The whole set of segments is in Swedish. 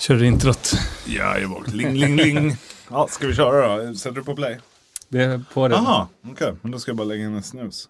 Kör introt. Ja, jag var ling, ling, ling. Ja, ska vi köra då? Sätter du på play? Det är på det. Jaha, okej. Okay. Men då ska jag bara lägga in en snus.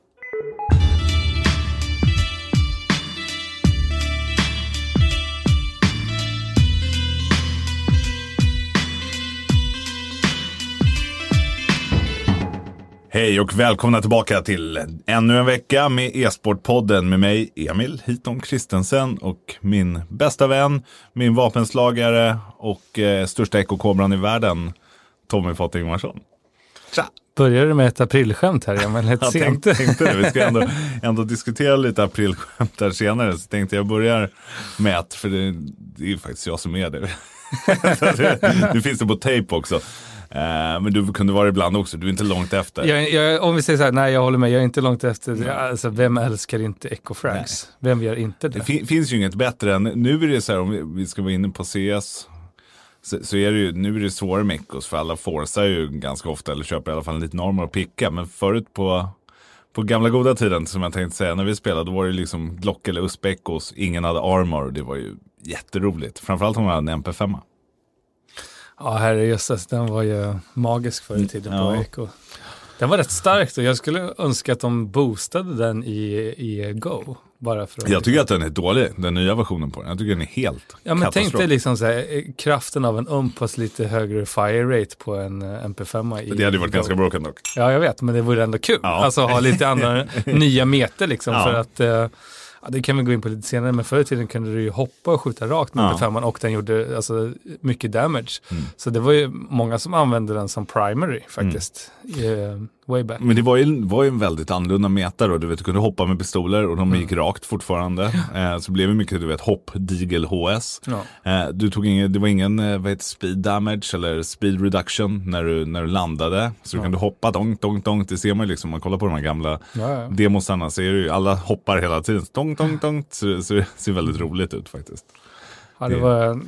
Hej och välkomna tillbaka till ännu en vecka med E-sportpodden med mig Emil Hiton Kristensen och min bästa vän, min vapenslagare och eh, största ekokobran i världen, Tommy Fott Ingvarsson. Tja! Börjar du med ett aprilskämt här Emil? Lite jag sent. Tänkte, tänkte det. Vi ska ändå, ändå diskutera lite aprilskämt här senare, så tänkte jag börjar med ett, för det, det är ju faktiskt jag som är det. det, finns det på tejp också. Uh, men du kunde vara ibland också, du är inte långt efter. Jag, jag, om vi säger så här, nej jag håller med, jag är inte långt efter. Mm. Alltså, vem älskar inte Ecofrags? Vem gör inte det? Det fin finns ju inget bättre än, nu är det så här om vi ska vara inne på CS, så, så, är det ju, nu är det svårare med Ecos för alla forcar ju ganska ofta eller köper i alla fall en liten armor att picka. Men förut på, på gamla goda tiden som jag tänkte säga, när vi spelade då var det liksom Glock eller USP Ecos, ingen hade armor, det var ju jätteroligt. Framförallt om man hade en MP5. Ja, herrejösses, den var ju magisk förr i tiden ja. på Eco. Den var rätt stark och jag skulle önska att de boostade den i, i Go. Bara för att jag tycker att den är dålig, den nya versionen på den. Jag tycker den är helt Ja men tänk dig liksom så här, eh, kraften av en umpas lite högre fire rate på en eh, MP5. I det hade ju varit Go. ganska broken dock. Ja jag vet, men det vore ändå kul. Ja. Alltså ha lite andra nya meter liksom ja. för att eh, Ja, det kan vi gå in på lite senare, men förr i tiden kunde du ju hoppa och skjuta rakt med ja. femman och den gjorde alltså, mycket damage. Mm. Så det var ju många som använde den som primary faktiskt. Mm. Way back. Men det var ju, var ju en väldigt annorlunda meta då. Du vet, du kunde hoppa med pistoler och de mm. gick rakt fortfarande. Eh, så blev det mycket, du vet, hopp, digel, HS. Ja. Eh, du tog ingen, det var ingen eh, vad heter, speed damage eller speed reduction när du, när du landade. Så du kunde hoppa donk, donk, donk. Det ser man ju liksom, om man kollar på de här gamla ja, ja. demosarna så är det ju, alla hoppar hela tiden. Donk, donk, donk. Så, så det ser väldigt roligt ut faktiskt. Ja, det var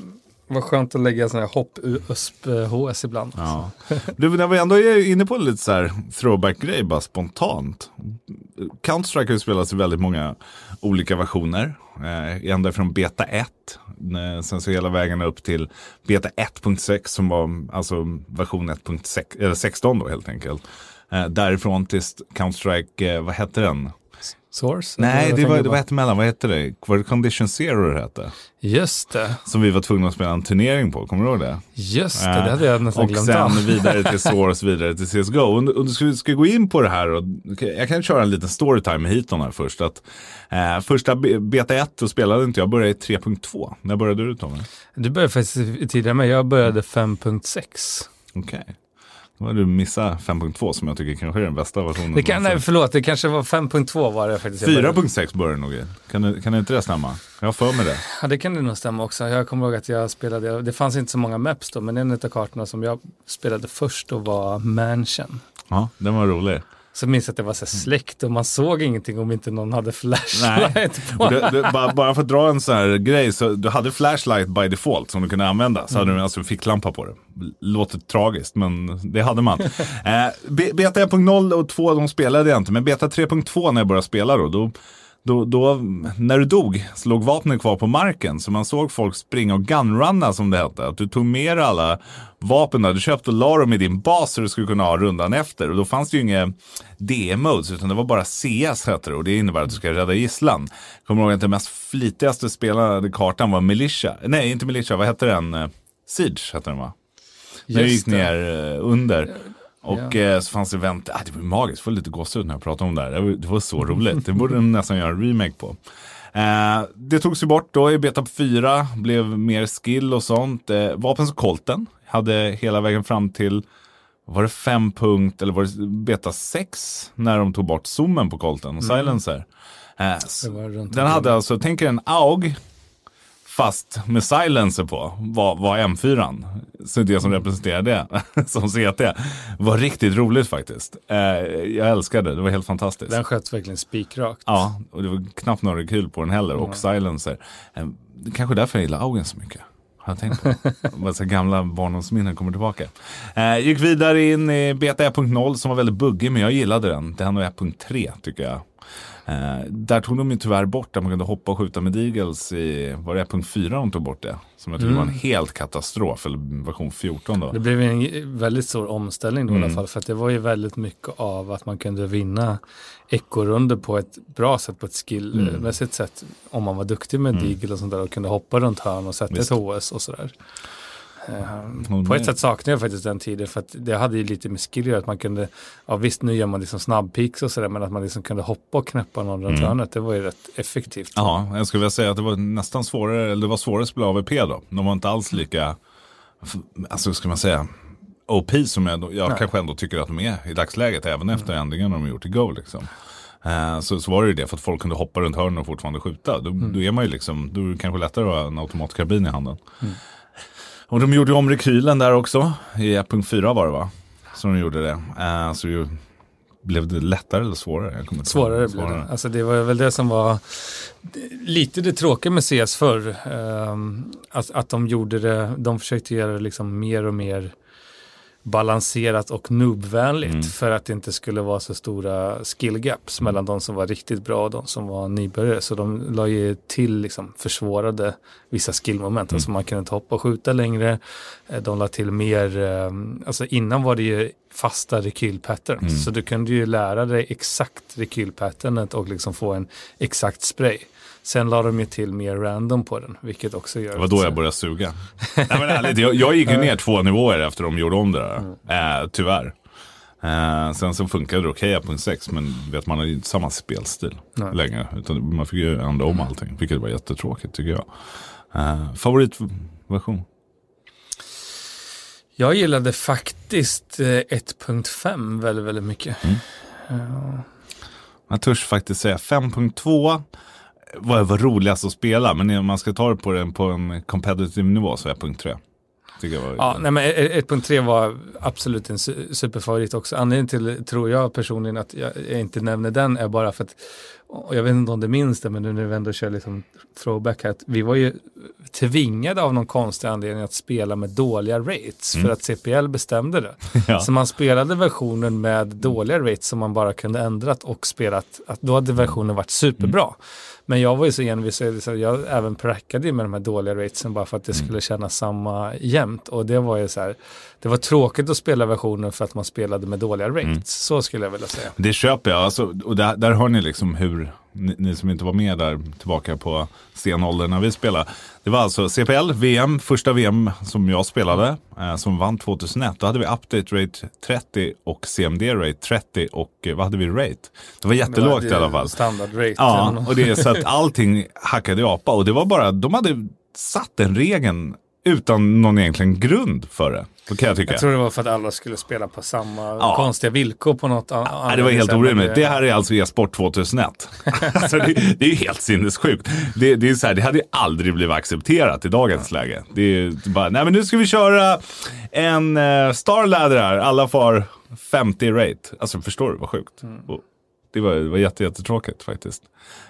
vad skönt att lägga sådana här hopp USP HS ibland. Ja. Du, när vi ändå är inne på lite så här throwback-grej, bara spontant. Counter-Strike har ju spelats i väldigt många olika versioner. Eh, ända från beta 1, eh, sen så hela vägen upp till beta 1.6 som var alltså version 1.16 då helt enkelt. Eh, därifrån till Counter-Strike, eh, vad hette den? Source? Nej, det var, det var ett mellan. Vad hette det? Var det Condition Zero det hette? Just det. Som vi var tvungna att spela en turnering på, kommer du ihåg det? Just det, det hade jag nästan glömt Och sen vidare till Source, vidare till CSGO. Och, och du ska, ska gå in på det här, och, jag kan köra en liten storytime med Hiton här först. Att, eh, första beta 1 då spelade inte jag, började i 3.2. När började du Tommy? Du började faktiskt tidigare med, jag började 5.6. Okej. Okay. Har du missat 5.2 som jag tycker kanske är den bästa versionen. Det kan, nej, förlåt, det kanske var 5.2 var det faktiskt. 4.6 började nog kan, kan inte det stämma? Jag har för mig det. Ja, det kan det nog stämma också. Jag kommer ihåg att jag spelade, det fanns inte så många maps då, men en av kartorna som jag spelade först då var Mansion. Ja, den var rolig. Så minns jag att det var så släckt och man såg ingenting om inte någon hade flashlight på. Du, du, bara, bara, för att dra en sån här grej, så du hade flashlight by default som du kunde använda. Så mm. hade du alltså en ficklampa på det. Låter tragiskt, men det hade man. eh, beta 1.0 och 2 de spelade jag inte, men beta 3.2 när jag började spela då, då då, då, när du dog så låg vapnen kvar på marken. Så man såg folk springa och gunrunna som det hette. Att du tog med alla vapen du köpte och la dem i din bas så du skulle kunna ha rundan efter. Och då fanns det ju inga DM-modes utan det var bara CS hette det. Och det innebär att du ska rädda gisslan. Kommer ihåg att den mest flitigaste spelade kartan var Militia. Nej, inte Militia, vad hette den? Siege hette den va? När du gick ner eh, under. Och ja. eh, så fanns det event, ah, det var magiskt, det var lite gåshud när jag pratade om det här. Det var, det var så roligt, det borde de nästan göra en remake på. Eh, det togs ju bort då i beta 4, blev mer skill och sånt. Eh, vapen som Colten hade hela vägen fram till, var det 5 punkt, eller var det beta 6 när de tog bort zoomen på Colten och mm. silencer. Eh, den hade alltså, tänk er en AUG fast med silencer på var, var M4. Så det som representerar det som CT var riktigt roligt faktiskt. Eh, jag älskade det, det var helt fantastiskt. Den sköts verkligen spikrakt. Ja, och det var knappt några kul på den heller och mm. silencer. Eh, kanske därför jag gillar Augen så mycket. Har jag tänkt på. Så gamla barndomsminnen kommer tillbaka. Eh, gick vidare in i beta 1.0 som var väldigt buggig men jag gillade den. Den var 1.3 tycker jag. Eh, där tog de ju tyvärr bort att man kunde hoppa och skjuta med Deagles i, var det punkt 4 de tog bort det? Som jag tyckte mm. var en helt katastrof, eller version 14 då. Det blev en väldigt stor omställning då mm. i alla mm. fall, för att det var ju väldigt mycket av att man kunde vinna ekorunder på ett bra sätt, på ett skillmässigt mm. sätt, om man var duktig med mm. Deagle och sånt där och kunde hoppa runt hörn och sätta Visst. ett HS och sådär. Mm. På ett sätt saknar jag faktiskt den tiden för att det hade ju lite med skill att man kunde, ja visst nu gör man liksom snabbpeaks och sådär men att man liksom kunde hoppa och knäppa någon runt mm. hörnet det var ju rätt effektivt. Ja, jag skulle vilja säga att det var nästan svårare, eller det var svårare att spela AVP då. De var inte alls lika, alltså ska man säga, OP som jag, jag kanske ändå tycker att de är i dagsläget även mm. efter ändringen de gjort i Go liksom. Uh, så, så var det ju det för att folk kunde hoppa runt hörnen och fortfarande skjuta. Då, mm. då är man ju liksom, då är det kanske lättare att ha en automatkarbin i handen. Mm. Och de gjorde om rekylen där också. I 1.4 var det va? Så de gjorde det. Uh, så det blev det lättare eller svårare? svårare blev det. Alltså det var väl det som var lite det tråkiga med CS förr. Um, att, att de gjorde det, de försökte göra det liksom mer och mer balanserat och noobvänligt mm. för att det inte skulle vara så stora skill gaps mm. mellan de som var riktigt bra och de som var nybörjare. Så de la ju till liksom försvårade vissa skillmoment. Mm. Alltså man kunde inte hoppa och skjuta längre. Eh, de la till mer, ehm, alltså innan var det ju fasta rekylpatterns. Mm. Så du kunde ju lära dig exakt rekylpatternet och liksom få en exakt spray. Sen la de ju till mer random på den, vilket också gör... Det var då jag började suga. Nej, men ärligt, jag, jag gick ju ner två nivåer efter de gjorde om det där. Mm. Äh, tyvärr. Uh, sen så funkade det okej okay, 6 men vet, man har ju inte samma spelstil Nej. längre. Utan man fick ju ändra om allting, vilket var jättetråkigt tycker jag. Uh, favoritversion? Jag gillade faktiskt 1.5 väldigt, väldigt mycket. Mm. Uh. Jag törs faktiskt säga 5.2 var, var roligast att spela. Men om man ska ta det på, den, på en competitive nivå så är punkt 3. Var, ja, nej, men 1.3 var absolut en superfavorit också. Anledningen till, tror jag personligen, att jag, jag inte nämner den är bara för att, jag vet inte om det minns det, men nu när vi ändå kör liksom throwback här, att vi var ju tvingade av någon konstig anledning att spela med dåliga rates mm. för att CPL bestämde det. ja. Så man spelade versionen med dåliga rates som man bara kunde ändrat och spelat, att då hade versionen varit superbra. Mm. Men jag var ju så envis, så jag även prackade med de här dåliga ratesen bara för att det mm. skulle kännas samma jämnt. Och det var ju så här, det var tråkigt att spela versionen för att man spelade med dåliga rates. Mm. Så skulle jag vilja säga. Det köper jag, alltså, och där, där har ni liksom hur, ni, ni, som inte var med där tillbaka på stenåldern när vi spelade. Det var alltså CPL, VM, första VM som jag spelade, eh, som vann 2001. Då hade vi update rate 30 och CMD rate 30 och eh, vad hade vi rate? Det var jättelågt det var i alla fall. Standard rate. Ja, och det är så att allting hackade i apa och det var bara, de hade satt den regeln utan någon egentligen grund för det. Så kan jag tycka. Jag tror det var för att alla skulle spela på samma ja. konstiga villkor på något annat. Ja, det var helt orimligt. Det här är alltså e-sport 2001. alltså det, det, är ju helt sinnessjukt. Det, det, är så här, det hade ju aldrig blivit accepterat i dagens ja. läge. Det är bara, nej men nu ska vi köra en uh, Star Ladder här. Alla får 50 rate. Alltså förstår du vad sjukt? Mm. Det var, det var jätte, jättetråkigt faktiskt.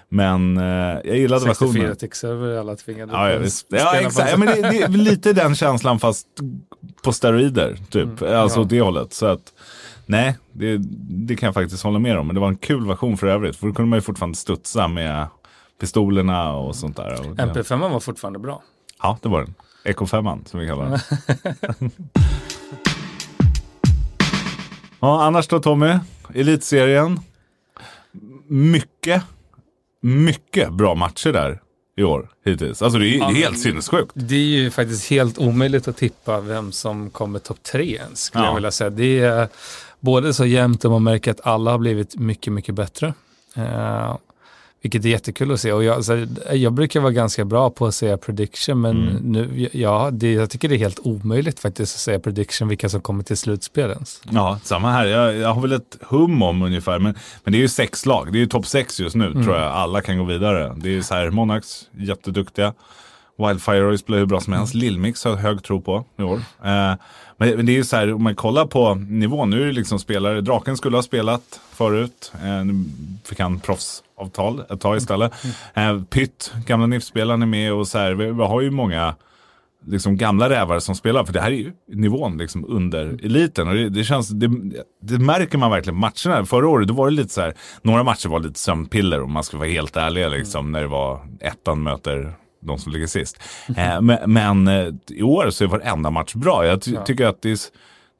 Men eh, jag gillade versionen. 64 tick-server alla tvingade ja, ja, visst. ja exakt. Ja, men det, det, är lite den känslan fast på steroider. Typ. Mm, alltså ja. det hållet. Så att, nej, det, det kan jag faktiskt hålla med om. Men det var en kul version för övrigt. För då kunde man ju fortfarande studsa med pistolerna och sånt där. Och MP5 var fortfarande bra. Ja, det var den. Eco 5 som vi kallar den. ja, annars då Tommy? Elitserien mycket, mycket bra matcher där i år hittills. Alltså det är ja, helt sinnessjukt. Det är ju faktiskt helt omöjligt att tippa vem som kommer topp tre ens, skulle ja. jag vilja säga. Det är både så jämnt och man märker att alla har blivit mycket, mycket bättre. Uh, vilket är jättekul att se. Och jag, alltså, jag brukar vara ganska bra på att säga prediction, men mm. nu, ja, det, jag tycker det är helt omöjligt faktiskt att säga prediction vilka som kommer till slutspelens. Ja, samma här. Jag, jag, har väl ett hum om ungefär, men, men det är ju sex lag. Det är ju topp sex just nu, mm. tror jag. Alla kan gå vidare. Det är så här, Monarchs, jätteduktiga. Wildfire Royce blev hur bra som helst. Mm. Lillmix har hög tro på i år. Eh, men, det är ju så här, om man kollar på nivån, nu är det liksom spelare, Draken skulle ha spelat förut, eh, nu fick han proffsavtal ett tag istället. Mm. Eh, Pytt, gamla NIF-spelaren är med och så här, vi, vi har ju många liksom gamla rävar som spelar. För det här är ju nivån liksom under eliten. Och det, det känns, det, det, märker man verkligen matcherna. Förra året då var det lite så här, några matcher var lite sömnpiller om man ska vara helt ärlig. Liksom, när det var ettan möter de som ligger sist. Eh, men, men eh, i år så är varenda match bra. Jag ty ja. tycker att det,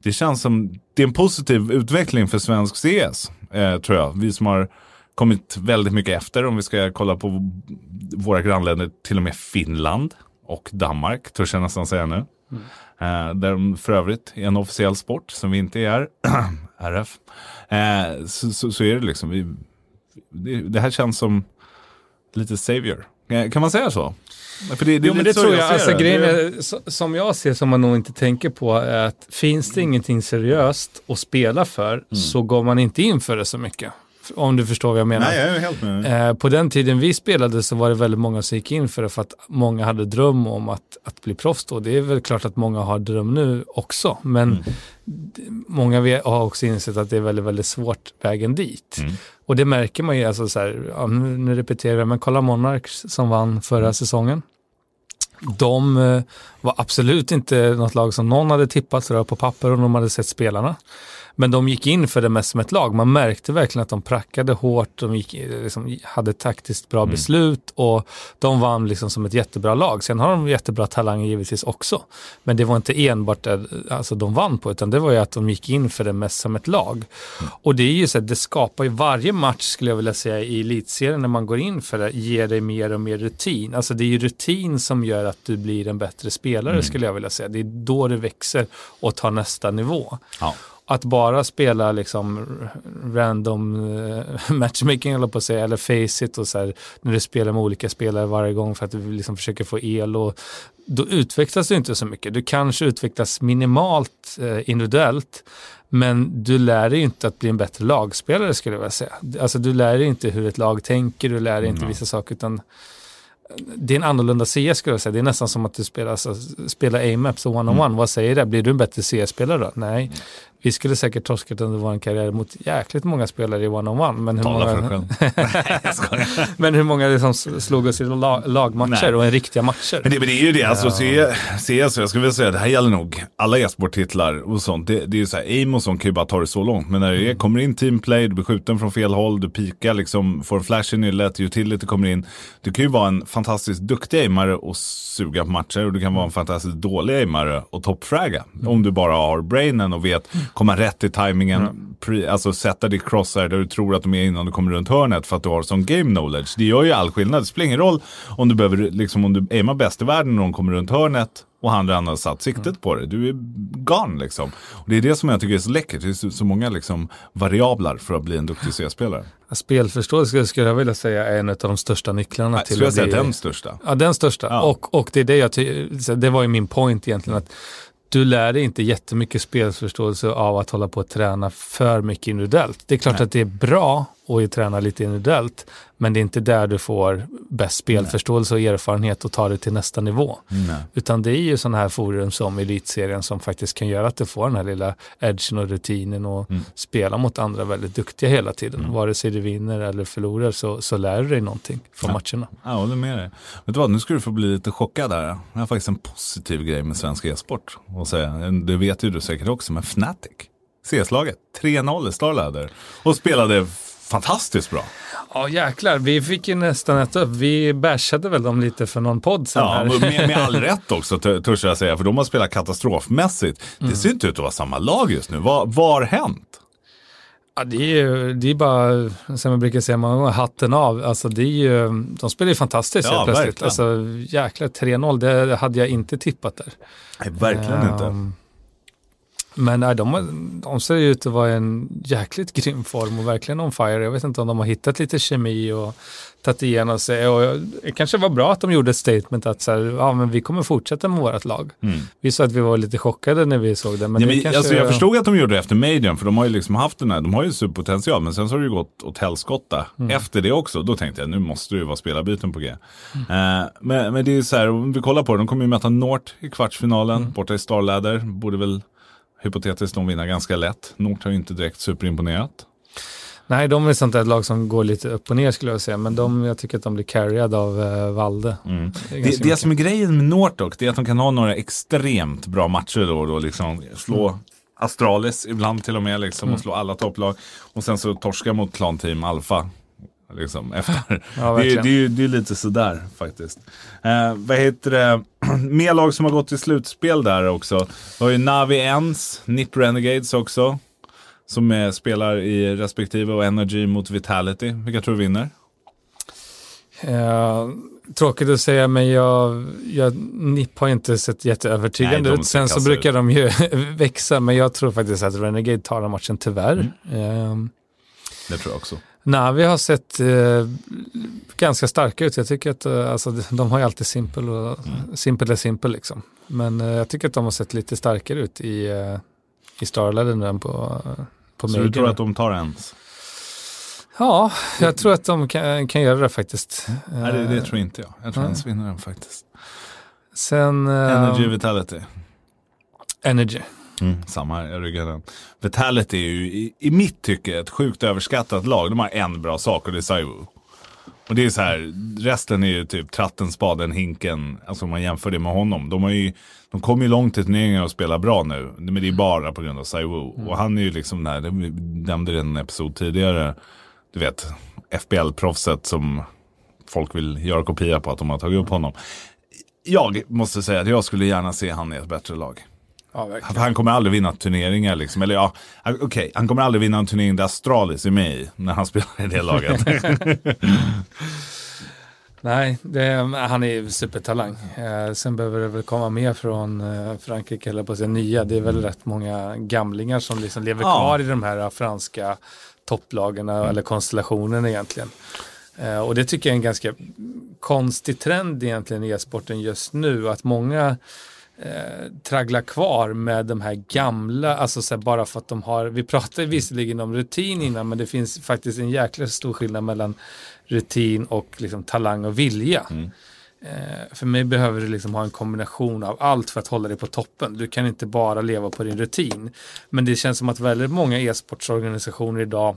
det känns som det är en positiv utveckling för svensk CS. Eh, tror jag. Vi som har kommit väldigt mycket efter om vi ska kolla på våra grannländer, till och med Finland och Danmark, törs jag nästan säga nu. Mm. Eh, där de för övrigt är en officiell sport som vi inte är, RF. Eh, så, så, så, är det liksom, vi, det, det, här känns som lite savior. Eh, kan man säga så? För det, det jo, men det tror jag. jag alltså, grejen är, som jag ser som man nog inte tänker på är att finns det ingenting seriöst att spela för mm. så går man inte in för det så mycket. Om du förstår vad jag menar. Nej, jag är helt med. Eh, på den tiden vi spelade så var det väldigt många som gick in för det för att många hade dröm om att, att bli proffs då. Det är väl klart att många har dröm nu också. Men mm. många har också insett att det är väldigt, väldigt svårt vägen dit. Mm. Och det märker man ju, alltså så här, ja, nu, repeterar jag, men kolla Monarchs som vann förra mm. säsongen. De eh, var absolut inte något lag som någon hade tippat på papper och de hade sett spelarna. Men de gick in för det mest som ett lag. Man märkte verkligen att de prackade hårt, de gick, liksom, hade taktiskt bra mm. beslut och de vann liksom som ett jättebra lag. Sen har de jättebra talanger givetvis också. Men det var inte enbart det alltså, de vann på, utan det var ju att de gick in för det mest som ett lag. Mm. Och det är ju så att det skapar ju varje match, skulle jag vilja säga, i elitserien när man går in för det, ger dig mer och mer rutin. Alltså det är ju rutin som gör att du blir en bättre spelare, mm. skulle jag vilja säga. Det är då det växer och tar nästa nivå. Ja att bara spela liksom random uh, matchmaking eller på att säga, eller face it och så här, när du spelar med olika spelare varje gång för att du liksom försöker få el och då utvecklas du inte så mycket. Du kanske utvecklas minimalt uh, individuellt men du lär dig inte att bli en bättre lagspelare skulle jag vilja säga. Alltså du lär dig inte hur ett lag tänker, du lär dig inte mm. vissa saker utan det är en annorlunda CS skulle jag säga. Det är nästan som att du spelar, alltså, spelar A-maps och one-on-one. Mm. Vad säger det? Blir du en bättre CS-spelare då? Nej. Mm vi skulle säkert torskat under vår karriär mot jäkligt många spelare i one-on-one. Men hur Tala många, men hur många liksom slog oss i lag, lagmatcher Nej. och en riktiga matcher? Men det, men det är ju det, alltså ja. CS, jag skulle vilja säga, det här gäller nog alla e-sporttitlar och sånt. Det, det är ju så här, aim och sånt kan ju bara ta det så långt. Men när det är, kommer in teamplay, du blir skjuten från fel håll, du pikar liksom, får en flash i nyllet, utility kommer in. Du kan ju vara en fantastiskt duktig aimare och suga på matcher och du kan vara en fantastiskt dålig aimare och toppfragga. Mm. Om du bara har brainen och vet komma rätt i tajmingen, mm. Pre, alltså sätta ditt crosshair där du tror att de är innan du kommer runt hörnet för att du har sån game knowledge. Det gör ju all skillnad. Det spelar ingen roll om du behöver, liksom om du aimar bäst i världen när de kommer runt hörnet och han redan har satt siktet mm. på det. Du är gone liksom. Och det är det som jag tycker är så läckert. Det är så, många liksom variabler för att bli en duktig C-spelare. Spelförståelse skulle jag vilja säga är en av de största nycklarna Nej, till att bli... den största. Ja, den största. Ja. Och, och det är det jag det var ju min point egentligen. att du lär dig inte jättemycket spelförståelse av att hålla på att träna för mycket individuellt. Det är klart Nej. att det är bra att träna lite individuellt, men det är inte där du får bäst spelförståelse och erfarenhet och ta det till nästa nivå. Nej. Utan det är ju sådana här forum som elitserien som faktiskt kan göra att du får den här lilla edgen och rutinen och mm. spela mot andra väldigt duktiga hela tiden. Mm. Vare sig du vinner eller förlorar så, så lär du dig någonting från ja. matcherna. Jag håller med dig. Vet du vad, nu ska du få bli lite chockad där. Jag har faktiskt en positiv grej med svensk e-sport. Det vet ju du säkert också, men Fnatic. CS-laget, 3-0 i Starladder. Och spelade fantastiskt bra. Ja jäklar, vi fick ju nästan äta upp. Vi bashade väl dem lite för någon podd sen ja, här. Med, med all rätt också törs jag säga, för de har spelat katastrofmässigt. Mm. Det ser inte ut att vara samma lag just nu. Vad har hänt? Ja, det är ju det är bara, som jag brukar säga många gånger, hatten av. Alltså, det är ju, de spelar ju fantastiskt ja, plötsligt. Alltså, jäklar, 3-0, det hade jag inte tippat där. Nej, verkligen um, inte. Men nej, de, de ser ut att vara en jäkligt grym form och verkligen on fire. Jag vet inte om de har hittat lite kemi och tagit igenom sig. Och det kanske var bra att de gjorde ett statement att så här, ja, men vi kommer fortsätta med vårt lag. Mm. Vi sa att vi var lite chockade när vi såg det. Men ja, det men, kanske... alltså, jag förstod att de gjorde det efter Majorn, för de har ju liksom haft den här, de har ju superpotential, men sen så har det ju gått åt helskotta mm. efter det också. Då tänkte jag, nu måste det ju vara spelarbyten på G. Mm. Uh, men, men det är så här, om vi kollar på det, de kommer ju möta Nort i kvartsfinalen, mm. borta i Starladder, borde väl hypotetiskt de vinner ganska lätt. Nort har ju inte direkt superimponerat. Nej, de är sånt där lag som går lite upp och ner skulle jag säga. Men de, jag tycker att de blir carried av uh, Valde. Mm. Det, det, det som är grejen med Nortok, det är att de kan ha några extremt bra matcher då och då. Liksom slå mm. Astralis ibland till och med liksom, mm. och slå alla topplag. Och sen så torska mot Clan Team Alpha. Liksom, efter. Ja, det, är, det, är, det är lite sådär faktiskt. Eh, vad heter det? Mer lag som har gått till slutspel där också. Vi har ju Navi Ens, Nip Renegades också. Som är, spelar i respektive och Energy mot Vitality. Vilka tror du vinner? Uh, tråkigt att säga, men jag, jag, NIP har inte sett jätteövertygande ut. Sen så brukar ut. de ju växa, men jag tror faktiskt att Renegade tar den matchen tyvärr. Mm. Uh, det tror jag också. Navi har sett uh, ganska starka ut. Jag tycker att uh, alltså, de har ju alltid simpel och mm. simpel är simpel liksom. Men uh, jag tycker att de har sett lite starkare ut i, uh, i Starladden än på, på Så du tror att de tar ens? Ja, jag tror att de kan, kan göra det faktiskt. Nej, det, det tror inte jag. Jag tror ens vinner den faktiskt. Sen... Energy Vitality. Energy. Mm, samma här, jag ryggar den. Vitality är ju i, i mitt tycke ett sjukt överskattat lag. De har en bra sak och det är Saiwu. Och det är så här, resten är ju typ tratten, spaden, hinken. Alltså om man jämför det med honom. De, har ju, de kommer ju långt i turneringar och spelar bra nu. Men det är bara på grund av Saiwu. Mm. Och han är ju liksom, där, det nämnde det i en episod tidigare. Du vet, FBL-proffset som folk vill göra kopia på att de har tagit upp honom. Jag måste säga att jag skulle gärna se han i ett bättre lag. Ja, han kommer aldrig vinna turneringar liksom. Eller ja, okej, okay. han kommer aldrig vinna en turnering där Astralis är med i när han spelar i det laget. Nej, det, han är supertalang. Eh, sen behöver det väl komma mer från eh, Frankrike, eller på sig nya. Det är väl rätt många gamlingar som liksom lever ja. kvar i de här franska topplagen mm. eller konstellationen egentligen. Eh, och det tycker jag är en ganska konstig trend egentligen i e-sporten just nu. Att många eh, tragglar kvar med de här gamla, alltså så här, bara för att de har, vi pratade visserligen om rutin innan, men det finns faktiskt en jäkla stor skillnad mellan rutin och liksom talang och vilja. Mm. Eh, för mig behöver du liksom ha en kombination av allt för att hålla dig på toppen. Du kan inte bara leva på din rutin. Men det känns som att väldigt många e-sportsorganisationer idag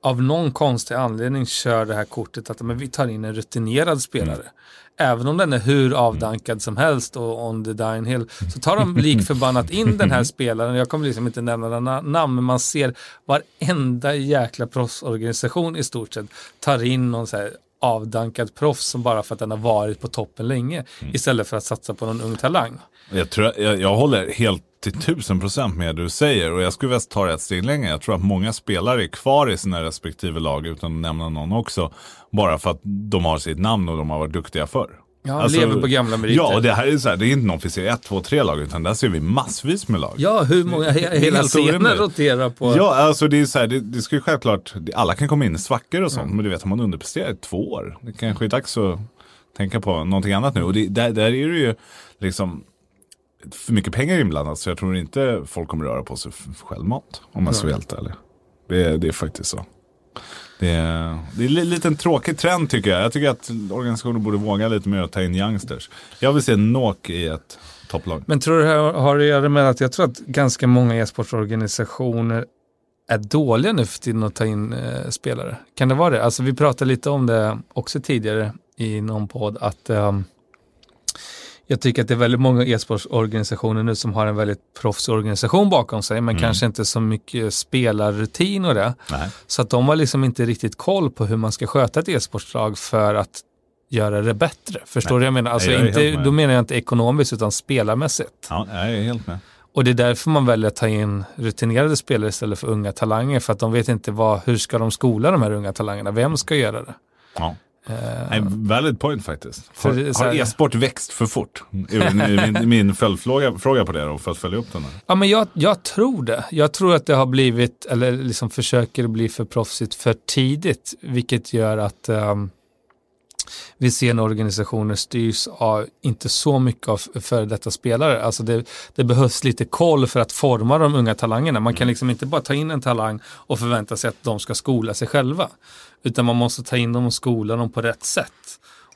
av någon konstig anledning kör det här kortet att men vi tar in en rutinerad spelare. Mm. Även om den är hur avdankad som helst och on the dying hill så tar de likförbannat in den här spelaren. Jag kommer liksom inte nämna några namn men man ser varenda jäkla proffsorganisation i stort sett tar in någon så här avdankad proffs som bara för att den har varit på toppen länge mm. istället för att satsa på någon ung talang. Jag, tror, jag, jag håller helt till tusen procent med det du säger och jag skulle vilja ta det ett steg längre. Jag tror att många spelare är kvar i sina respektive lag utan att nämna någon också. Bara för att de har sitt namn och de har varit duktiga förr. Ja, alltså, lever på gamla meriter. Ja, och det här är så här, det är inte någon vi ser ett, två, tre lag, utan där ser vi massvis med lag. Ja, hur många, hela scenen roterar på. Ja, alltså det är så här, det, det ska ju självklart, alla kan komma in i svackor och sånt, mm. men du vet, har man underpresterat i två år, det kanske är dags att tänka på någonting annat nu. Och det, där, där är det ju liksom, för mycket pengar inblandat, så jag tror inte folk kommer röra på sig självmant, om man ska vara helt ärlig. Det, det är faktiskt så. Det är, det är en liten tråkig trend tycker jag. Jag tycker att organisationer borde våga lite mer att ta in youngsters. Jag vill se Nok i ett topplag. Men tror du det har att göra med att jag tror att ganska många e-sportorganisationer är dåliga nu för tiden att ta in eh, spelare? Kan det vara det? Alltså vi pratade lite om det också tidigare i någon podd att um, jag tycker att det är väldigt många e-sportsorganisationer nu som har en väldigt proffsorganisation bakom sig, men mm. kanske inte så mycket spelarrutin och det. Nej. Så att de har liksom inte riktigt koll på hur man ska sköta ett e-sportslag för att göra det bättre. Förstår du vad jag menar? Alltså jag inte, då menar jag inte ekonomiskt utan spelarmässigt. Ja, jag är helt med. Och det är därför man väljer att ta in rutinerade spelare istället för unga talanger. För att de vet inte vad, hur ska de skola de här unga talangerna? Vem ska göra det? Ja. Uh, valid point faktiskt. Har, har e-sport växt för fort? min, min följdfråga fråga på det då, för att följa upp den. Här. Ja, men jag, jag tror det. Jag tror att det har blivit, eller liksom försöker bli för proffsigt för tidigt, vilket gör att um, vi ser när organisationer styrs av inte så mycket av före detta spelare. Alltså det, det, behövs lite koll för att forma de unga talangerna. Man kan mm. liksom inte bara ta in en talang och förvänta sig att de ska skola sig själva. Utan man måste ta in dem och skola dem på rätt sätt.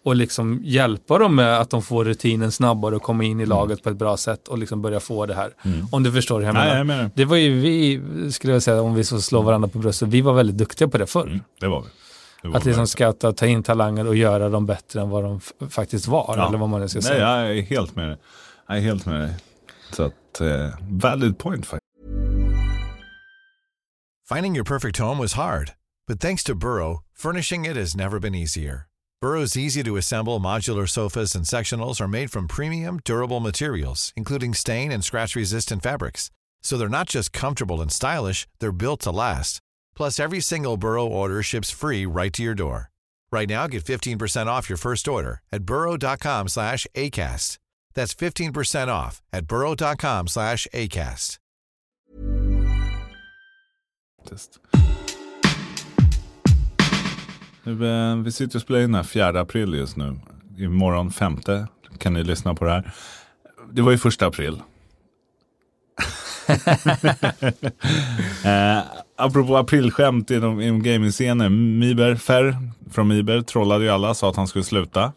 och liksom hjälpa dem med att de får rutinen snabbare och komma in i laget på ett bra sätt och liksom börja få det här. Mm. Om du förstår hur jag Nej, menar. jag menar. Det var ju vi, skulle jag säga, om vi så slår varandra på bröstet, vi var väldigt duktiga på det förr. Mm, det var vi. Det var Att vi liksom verkligen. scouta, ta in talanger och göra dem bättre än vad de f- faktiskt var. Ja. Eller vad man nu ska Nej, säga. jag är helt med dig. Jag är helt med dig. Så att, eh, valid point faktiskt. Finding your perfect home was hard, but thanks to Burrow, furnishing it has never been easier. Burrow's easy to assemble modular sofas and sectionals are made from premium, durable materials, including stain and scratch resistant fabrics. So they're not just comfortable and stylish, they're built to last. Plus, every single Burrow order ships free right to your door. Right now, get 15% off your first order at burrow.com slash ACAST. That's 15% off at burrow.com slash ACAST. Nu, eh, vi sitter och spelar in här 4 april just nu. Imorgon 5 kan ni lyssna på det här. Det var ju första april eh, apropå aprilskämt inom, inom gaming-scenen. Miber Ferr från Miber trollade ju alla, sa att han skulle sluta.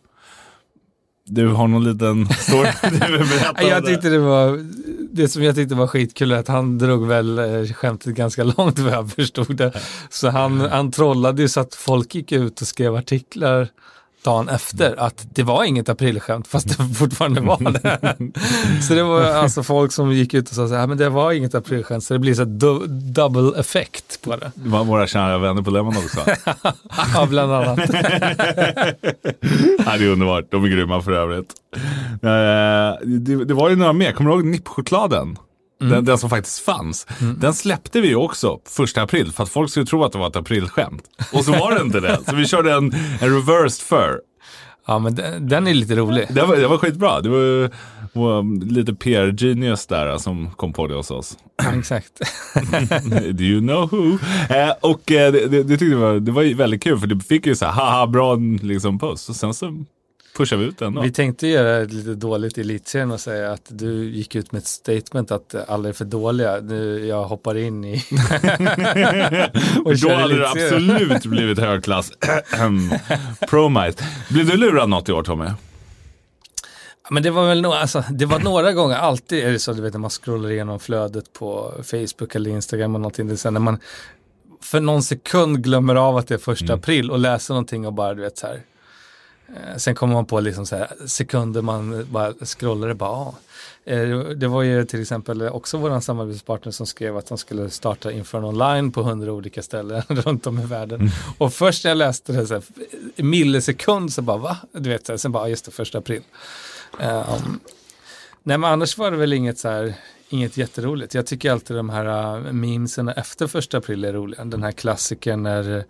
Du har någon liten story du vill berätta Jag tyckte det var, det som jag tyckte var skitkul är att han drog väl eh, skämtet ganska långt vad jag förstod det. Så han, han trollade ju så att folk gick ut och skrev artiklar dagen efter att det var inget aprilskämt fast det fortfarande var det. så det var alltså folk som gick ut och sa så här, men det var inget aprilskämt så det blir så du, double effekt på det. Det var våra kära vänner på Lemon också. Ja, bland annat. Ja, det är underbart. De är grymma för övrigt. Eh, det, det var ju några mer. Kommer du ihåg nippchokladen? Den, den som faktiskt fanns. Den släppte vi ju också första april för att folk skulle tro att det var ett aprilskämt. Och så var det inte det. Så vi körde en, en reversed fur. Ja, men den, den är lite rolig. Det var, det var skitbra. Det var, var lite PR-genius där som kom på det hos oss. Exakt. Do you know who? Eh, och eh, det, det, tyckte jag var, det var väldigt kul för det fick ju så här, haha, bra liksom puss. Och sen så pushade vi ut den då. Vi tänkte göra det lite dåligt i elitserien och säga att du gick ut med ett statement att alla är för dåliga. Nu jag hoppar in i och Då hade det absolut blivit högklass. Promite. Blev du lurad något i år Tommy? Men det var väl nog, alltså, det var några gånger, alltid är det så, du vet när man scrollar igenom flödet på Facebook eller Instagram och någonting, det här, när man för någon sekund glömmer av att det är första april och läser någonting och bara, du vet så här. Eh, Sen kommer man på liksom så här, sekunder man bara scrollar och bara, ah. Eh, Det var ju till exempel också vår samarbetspartner som skrev att de skulle starta Infern online på hundra olika ställen runt om i världen. Och först när jag läste det, så här, millisekund så bara, va? Du vet, sen bara, ah, just det, första april. Um, nej men annars var det väl inget så här, inget jätteroligt. Jag tycker alltid de här uh, memesen efter första april är roliga. Den här klassikern när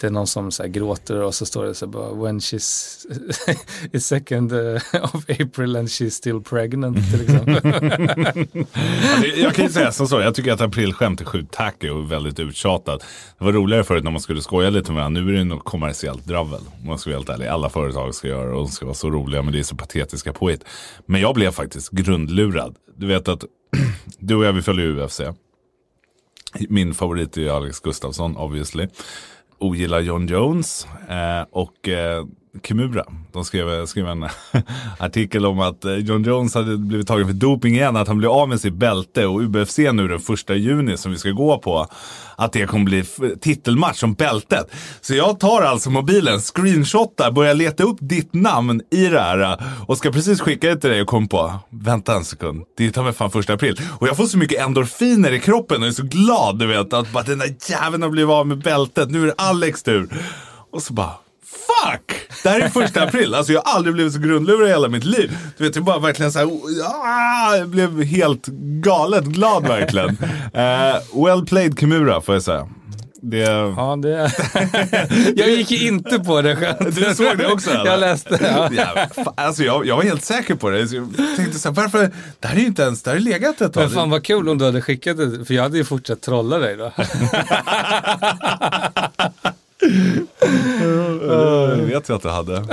det är någon som så här gråter och så står det så bara when she's it's second eh, of April and she's still pregnant till exempel. Jag kan ju säga som så, jag tycker att aprilskämt är sjukt tacky och väldigt uttjatat. Det var roligare förut när man skulle skoja lite med varandra. Nu är det något kommersiellt dravel. Om man ska vara helt ärlig. Alla företag ska göra det och de ska vara så roliga men det är så patetiska påhitt. Men jag blev faktiskt grundlurad. Du vet att du och jag vi följer UFC. Min favorit är ju Alex Gustafsson obviously. Ogillar John Jones eh, och eh, Kimura. De skrev, skrev en artikel om att eh, John Jones hade blivit tagen för doping igen, att han blev av med sitt bälte och UFC nu den första juni som vi ska gå på, att det kommer bli titelmatch om bältet. Så jag tar alltså mobilen, screenshotar, börjar leta upp ditt namn i det här eh, och ska precis skicka det till dig och kom på, vänta en sekund, det är ta mig fan första april. Och jag får så mycket endorfiner i kroppen och är så glad du vet att bara, den där jäveln har blivit av med bältet, nu är det Alex tur. Och så bara, fuck! Det här är första april. Alltså jag har aldrig blivit så grundlurad i hela mitt liv. Du vet, jag bara verkligen så här, ah, jag blev helt galet glad verkligen. Eh, well played Kimura får jag säga. Det, ja, det... jag gick ju inte på det skämtet. Du såg det också, eller? Jag läste. Ja. ja, fa- alltså jag, jag var helt säker på det. Så jag tänkte så här, varför, det här är ju inte ens, det här har legat ett tag. Men fan vad kul om du hade skickat det, för jag hade ju fortsatt trolla dig då. Eh, det vet jag att du hade.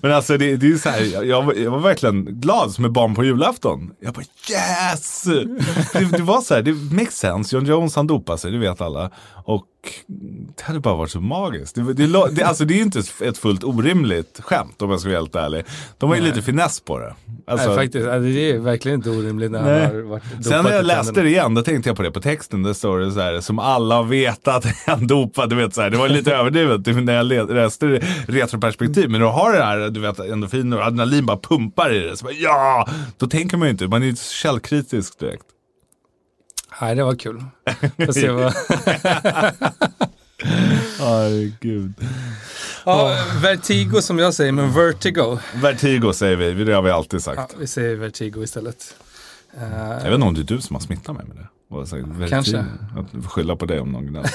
Men alltså det, det är ju så här, jag, jag var verkligen glad som ett barn på julafton. Jag bara yes! Det, det var så här, det makes sense. John Jones han dopade sig, det vet alla. Och det hade bara varit så magiskt. Det, det, det, alltså det är ju inte ett fullt orimligt skämt om jag ska vara helt ärlig. De har ju lite finess på det. Alltså, Nej, faktiskt, det är verkligen inte orimligt när nej. han har varit Sen när jag läste det igen, då tänkte jag på det på texten. Det står det så här, som alla har vetat är han dopad. Du vet, så här, det var lite överdrivet när jag läste det retroperspektiv. Men du har det här, du vet, endorfiner och adrenalin bara pumpar i det. Så bara, ja! Då tänker man ju inte, man är ju källkritisk direkt. Nej, det var kul. Får se vad... Herregud. Ja, Vertigo som jag säger, men Vertigo. Vertigo säger vi, det har vi alltid sagt. Ja, vi säger Vertigo istället. Jag vet inte om det är du som har smittat mig med det. Sagt, kanske. Att skylla på dig om någon gnäller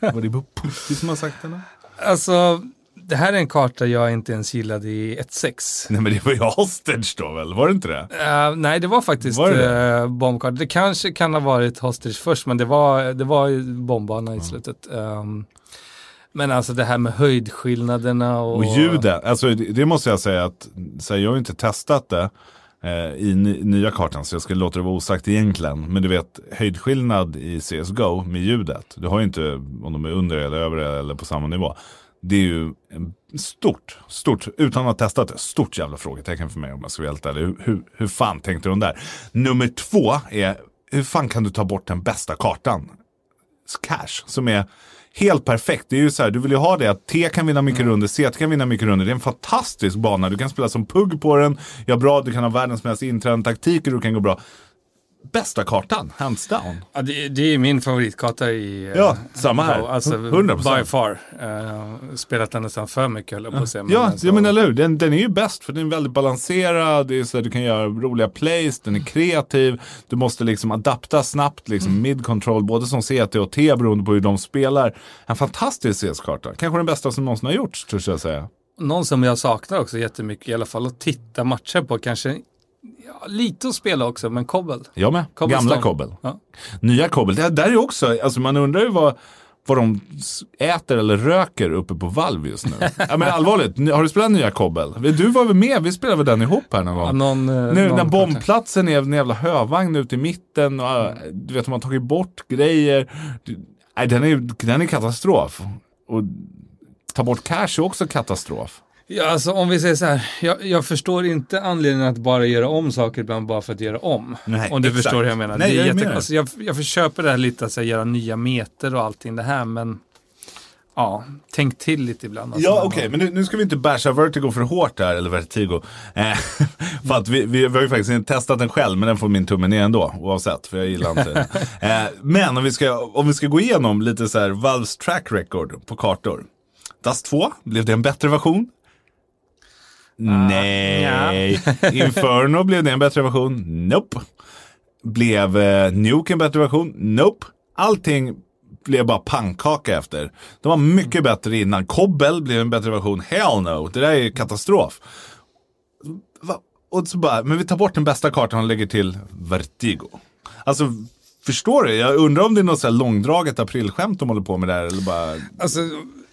på Var det bara Putti som har sagt det? Alltså, det här är en karta jag inte ens gillade i 1.6. Nej men det var ju Hostage då väl? Var det inte det? Uh, nej det var faktiskt var det? Uh, bombkarta. Det kanske kan ha varit Hostage först men det var, det var bombbana i mm. slutet. Um, men alltså det här med höjdskillnaderna och... Och ljudet, alltså det, det måste jag säga att, så här, jag har inte testat det eh, i ny, nya kartan så jag ska låta det vara osagt egentligen. Men du vet höjdskillnad i CSGO med ljudet. Du har ju inte om de är under eller över eller på samma nivå. Det är ju stort, stort, utan att ha testat det, stort jävla frågetecken för mig om jag ska vara helt ärlig. Hur, hur, hur fan tänkte de där? Nummer två är, hur fan kan du ta bort den bästa kartan? Cash, som är helt perfekt. Det är ju så här, du vill ju ha det att T kan vinna mycket mm. runder, C kan vinna mycket runder. Det är en fantastisk bana. Du kan spela som pugg på den, ja bra, du kan ha världens mest inträdande taktik och du kan gå bra bästa kartan, hands down. Ja, det, det är min favoritkarta i... Ja, uh, samma här. Alltså, 100%. By far. Uh, spelat den nästan för mycket höll jag på att säga. Ja, men, så... jag menar eller hur. Den, den är ju bäst för den är väldigt balanserad. Det är så du kan göra roliga plays, den är kreativ. Du måste liksom adapta snabbt, liksom mm. mid-control, både som CT och T beroende på hur de spelar. En fantastisk CS-karta. Kanske den bästa som någonsin har gjorts, tror jag säga. Någon som jag saknar också jättemycket, i alla fall att titta matcher på, kanske Ja, lite att spela också, men Kobbel. Jag med. Gamla Kobbel. Ja. Nya Kobbel. Det där är också, alltså man undrar ju vad, vad de äter eller röker uppe på Valve just nu. ja, men allvarligt, har du spelat nya Kobbel? Du var väl med, vi spelade väl den ihop här någon gång? Ja, någon, nu, någon när bombplatsen är en jävla hövagn ute i mitten. Och, mm. Du vet, de har tagit bort grejer. nej, den, är, den är katastrof. Och ta bort cash är också katastrof. Ja, alltså om vi säger så här, jag, jag, förstår inte anledningen att bara göra om saker ibland bara för att göra om. Nej, om du exakt. förstår hur jag menar. Nej, det är jag, jätte, alltså, jag, jag försöker det här lite, att göra nya meter och allting det här, men ja, tänk till lite ibland. Alltså, ja, okej, okay, men nu, nu, ska vi inte basha Vertigo för hårt där, eller Vertigo. Eh, för att vi, vi, vi, har ju faktiskt inte testat den själv, men den får min tumme ner ändå, oavsett, för jag gillar inte den. Eh, men om vi, ska, om vi ska gå igenom lite så här Valves track record på kartor. Dust 2, blev det en bättre version? Nej. Ja. Inferno blev det en bättre version? Nope. Blev eh, Nuke en bättre version? Nope. Allting blev bara pannkaka efter. De var mycket bättre innan. Kobbel blev en bättre version. Hell no. Det där är katastrof. Va? Och så bara, men vi tar bort den bästa kartan och lägger till Vertigo. Alltså, förstår du? Jag undrar om det är något så här långdraget aprilskämt de håller på med där. Eller bara... Alltså,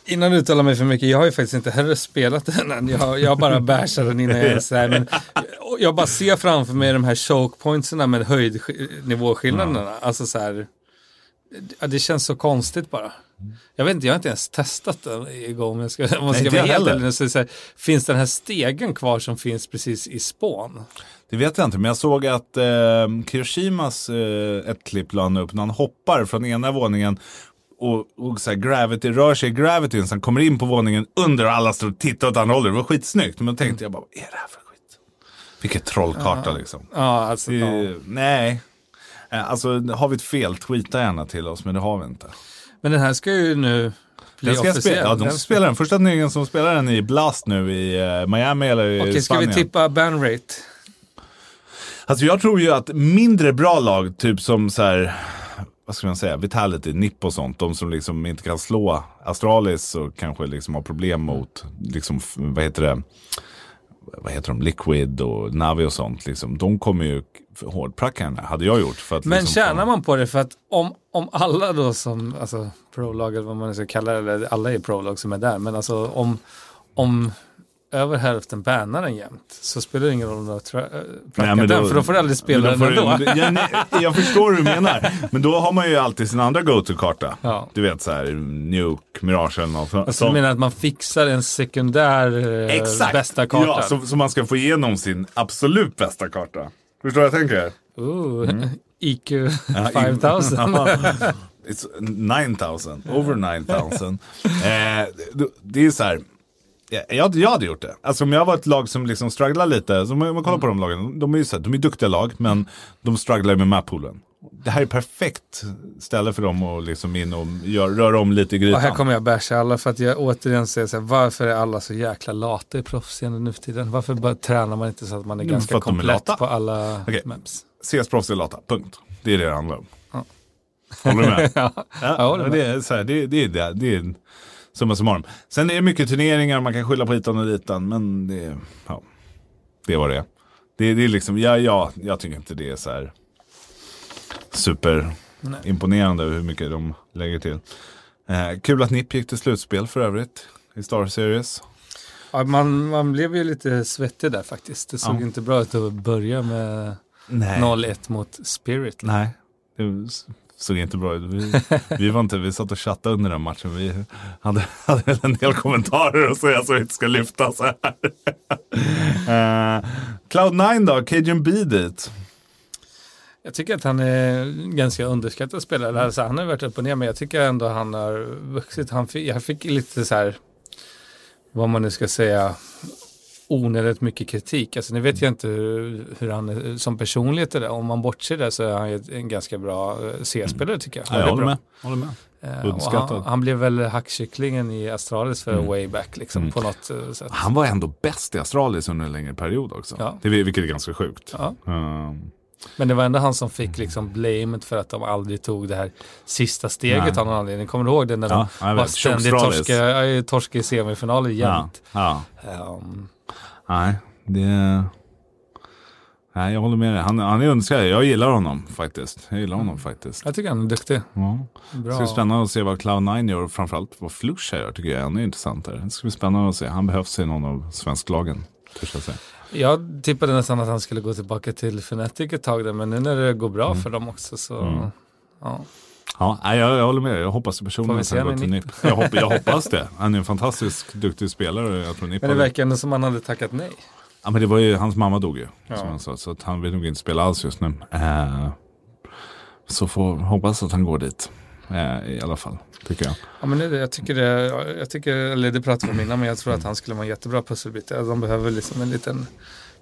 Innan du uttalar mig för mycket, jag har ju faktiskt inte heller spelat den än. Jag, jag bara bärsar den innan jag är så här. Men jag bara ser framför mig de här choke med höjdnivåskillnaderna. Mm. Alltså så här, det, känns så konstigt bara. Jag vet inte, jag har inte ens testat den igång. Jag ska, om jag ska vara helt ärlig. Så, så här, finns den här stegen kvar som finns precis i spån? Det vet jag inte, men jag såg att eh, Kiroshimas eh, ett klipp la upp när han hoppar från ena våningen och, och så här, Gravity rör sig i Gravity, så han kommer in på våningen under och alla står och tittar åt andra hållet. Det var skitsnyggt. Men då tänkte jag bara, vad är det här för skit? Vilket trollkarta ja. liksom. Ja, alltså, det, ja. Nej, eh, alltså har vi ett fel, tweeta gärna till oss, men det har vi inte. Men den här ska ju nu bli officiell. Ja, de spelar den. Första turneringen som spelar den i Blast nu i uh, Miami eller i Okej, Spanien. ska vi tippa banrate? Alltså jag tror ju att mindre bra lag, typ som så här vad ska man säga, Vitality, NIP och sånt. De som liksom inte kan slå Astralis och kanske liksom har problem mot, liksom, vad heter det, vad heter de, Liquid och Navi och sånt, liksom, de kommer ju hårdpracka henne, hade jag gjort. För att, Men liksom, tjänar man på det? För att om, om alla då som, alltså prolog eller vad man ska kalla det, eller alla är prolog som är där, men alltså om, om över hälften bannar den jämt så spelar det ingen roll om du har äh, men den, för då får du aldrig spela den ändå. du- ja, nej, jag förstår hur du menar. Men då har man ju alltid sin andra go-to-karta. Ja. Du vet så här, Nuke, Mirage eller något sånt. Alltså du menar att man fixar en sekundär eh, Exakt! bästa karta? Ja, så, så man ska få igenom sin absolut bästa karta. Förstår du vad jag tänker? Ooh, Mm. IQ 5000. It's 9000, over 9000. eh, det- är så här, jag, jag hade gjort det. Alltså om jag var ett lag som liksom strugglar lite, så om man kollar på de lagen, de är ju så här, de är duktiga lag, men de strugglar med mappoolen. Det här är perfekt ställe för dem att liksom in och gör, röra om lite i Och grytan. här kommer jag basha alla för att jag återigen säger så här, varför är alla så jäkla lata i proffsscenen nu för tiden? Varför bara tränar man inte så att man är Jo, ganska är komplett lata. på alla Okej. maps? CS-proffs är lata, punkt. Det är det det handlar om. Ja. Håller du med? ja, jag håller med. det är så här, det, det är det. Det är summa summarum. Sen är det mycket turneringar, man kan skylla på hitan och ditan, men det, ja, det vad det är. Det, det är liksom, ja, ja, jag tycker inte det är så här superimponerande hur mycket de lägger till. Eh, kul att NIP gick till slutspel för övrigt i Star Series. Ja, man, man blev ju lite svettig där faktiskt. Det såg Ja. inte bra ut att börja med Nej. 0-1 mot Spirit. Nej, såg inte bra ut. Vi, vi var inte, vi satt och chattade under den matchen. Vi hade, hade en del kommentarer att säga så vi inte ska lyfta så här. Eh, uh, Cloud9 då, Cajun B dit. Jag tycker att han är ganska underskattad spelare. Alltså, han har varit upp och ner men jag tycker ändå han har vuxit. Han fick, jag fick lite så här, vad man nu ska säga, onödigt mycket kritik. Alltså nu vet jag inte hur, hur han är som personlighet är där. Om man bortser där så är han ju en ganska bra eh, C-spelare tycker jag. Ja, jag håller med. Håller med. Underskattad. Han, han blev väl hackkycklingen i Astralis för Mm. way back liksom Mm. på något eh, sätt. Han var ändå bäst i Astralis under en längre period också. Ja. Det, vilket är ganska sjukt. Ja. Um, Men det var ändå han som fick liksom blamet för att de aldrig tog det här sista steget Nej. av någon anledning. Kommer du ihåg det när Ja, de var ständigt torska, ja, torska i semifinaler ja, jämt? ja. Um, Nej, det... Nej, jag håller med dig. Han, han är underskattad. Jag gillar honom faktiskt. Jag gillar honom faktiskt. jag tycker han är duktig. Ja. Det Bra. ska bli spännande att se vad Cloud9 gör och framförallt vad Flusha gör tycker jag är ännu intressantare. Det ska bli spännande att se. Han behövs i någon av svensklagen. törs jag säga. Jag tippade nästan att han skulle gå tillbaka till Fnatic ett tag där, men nu när det går bra Mm. för dem också så Mm. ja. Ja, jag, jag håller med. Jag hoppas personligen att han går till NIP? Jag, hopp, jag hoppas det. Han är en fantastisk duktig spelare. Jag tror NIP Men det verkar ändå som han hade tackat nej. Ja, men det var ju, hans mamma dog ju. Ja. Som han sa, så att han vill nog inte spela alls just nu. Eh, så får hoppas att han går dit. Eh, I alla fall, tycker jag. Ja, men det, jag tycker det, jag tycker, eller det pratade vi om innan, men jag tror att han skulle vara en jättebra pusselbit. Alltså, De behöver liksom en liten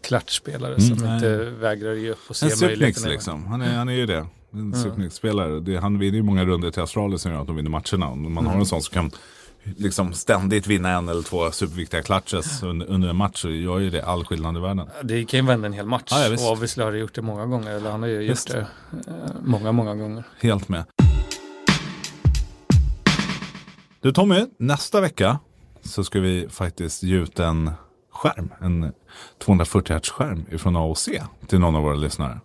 klatschspelare Mm, som inte vägrar ge upp och se En möjligheterna. liksom. Han är, han är ju det. En Mm. Supnix-spelare. Det, han vinner ju många runder till Australien som gör att de vinner matcherna. Om man har Mm. en sån som kan liksom ständigt vinna en eller två superviktiga clutches under, under en match så gör ju det all skillnad i världen. Det kan ju vända en hel match. Ja, ja, visst. och obviously har gjort det många gånger. Eller han har ju Visst. gjort det eh, många, många gånger. Helt med. Du Tommy, nästa vecka så ska vi faktiskt ge ut en skärm. En 240 Hz skärm ifrån AOC till någon av våra lyssnare.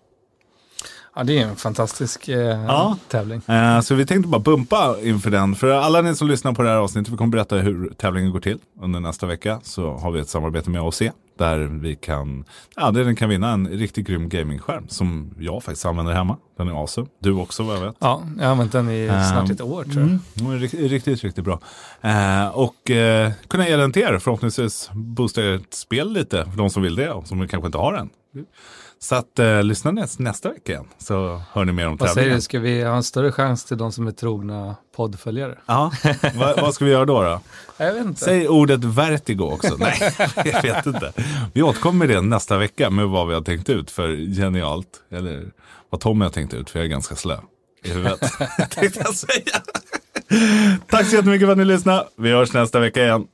Ja, det är en fantastisk eh, Ja. tävling. Eh, så vi tänkte bara bumpa inför den. För alla ni som lyssnar på det här avsnittet, vi kommer berätta hur tävlingen går till under nästa vecka. Så har vi ett samarbete med AOC där vi kan, ja, där den kan vinna en riktigt grym gamingskärm som jag faktiskt använder hemma. Den är awesome. Du också vad jag vet. Ja, jag har använt den i Ehm, snart ett år tror jag. Mm, den är riktigt, riktigt, riktigt bra. Eh, och eh, kunna ge den till er, förhoppningsvis boosta ert spel lite för de som vill det och som kanske inte har den. Så att eh, lyssna näst, nästa vecka igen så hör ni mer om Vad säger tävlingen. du, ska vi ha en större chans till de som är trogna poddföljare? Ja, vad, vad ska vi göra då? då? Jag vet inte. Säg ordet vertigo också. Nej, jag vet inte. Vi återkommer med det nästa vecka med vad vi har tänkt ut för genialt. Eller vad Tommy har tänkt ut, för jag är ganska slö i huvudet. tänkte jag säga. Tack så jättemycket för att ni lyssnade. Vi hörs nästa vecka igen.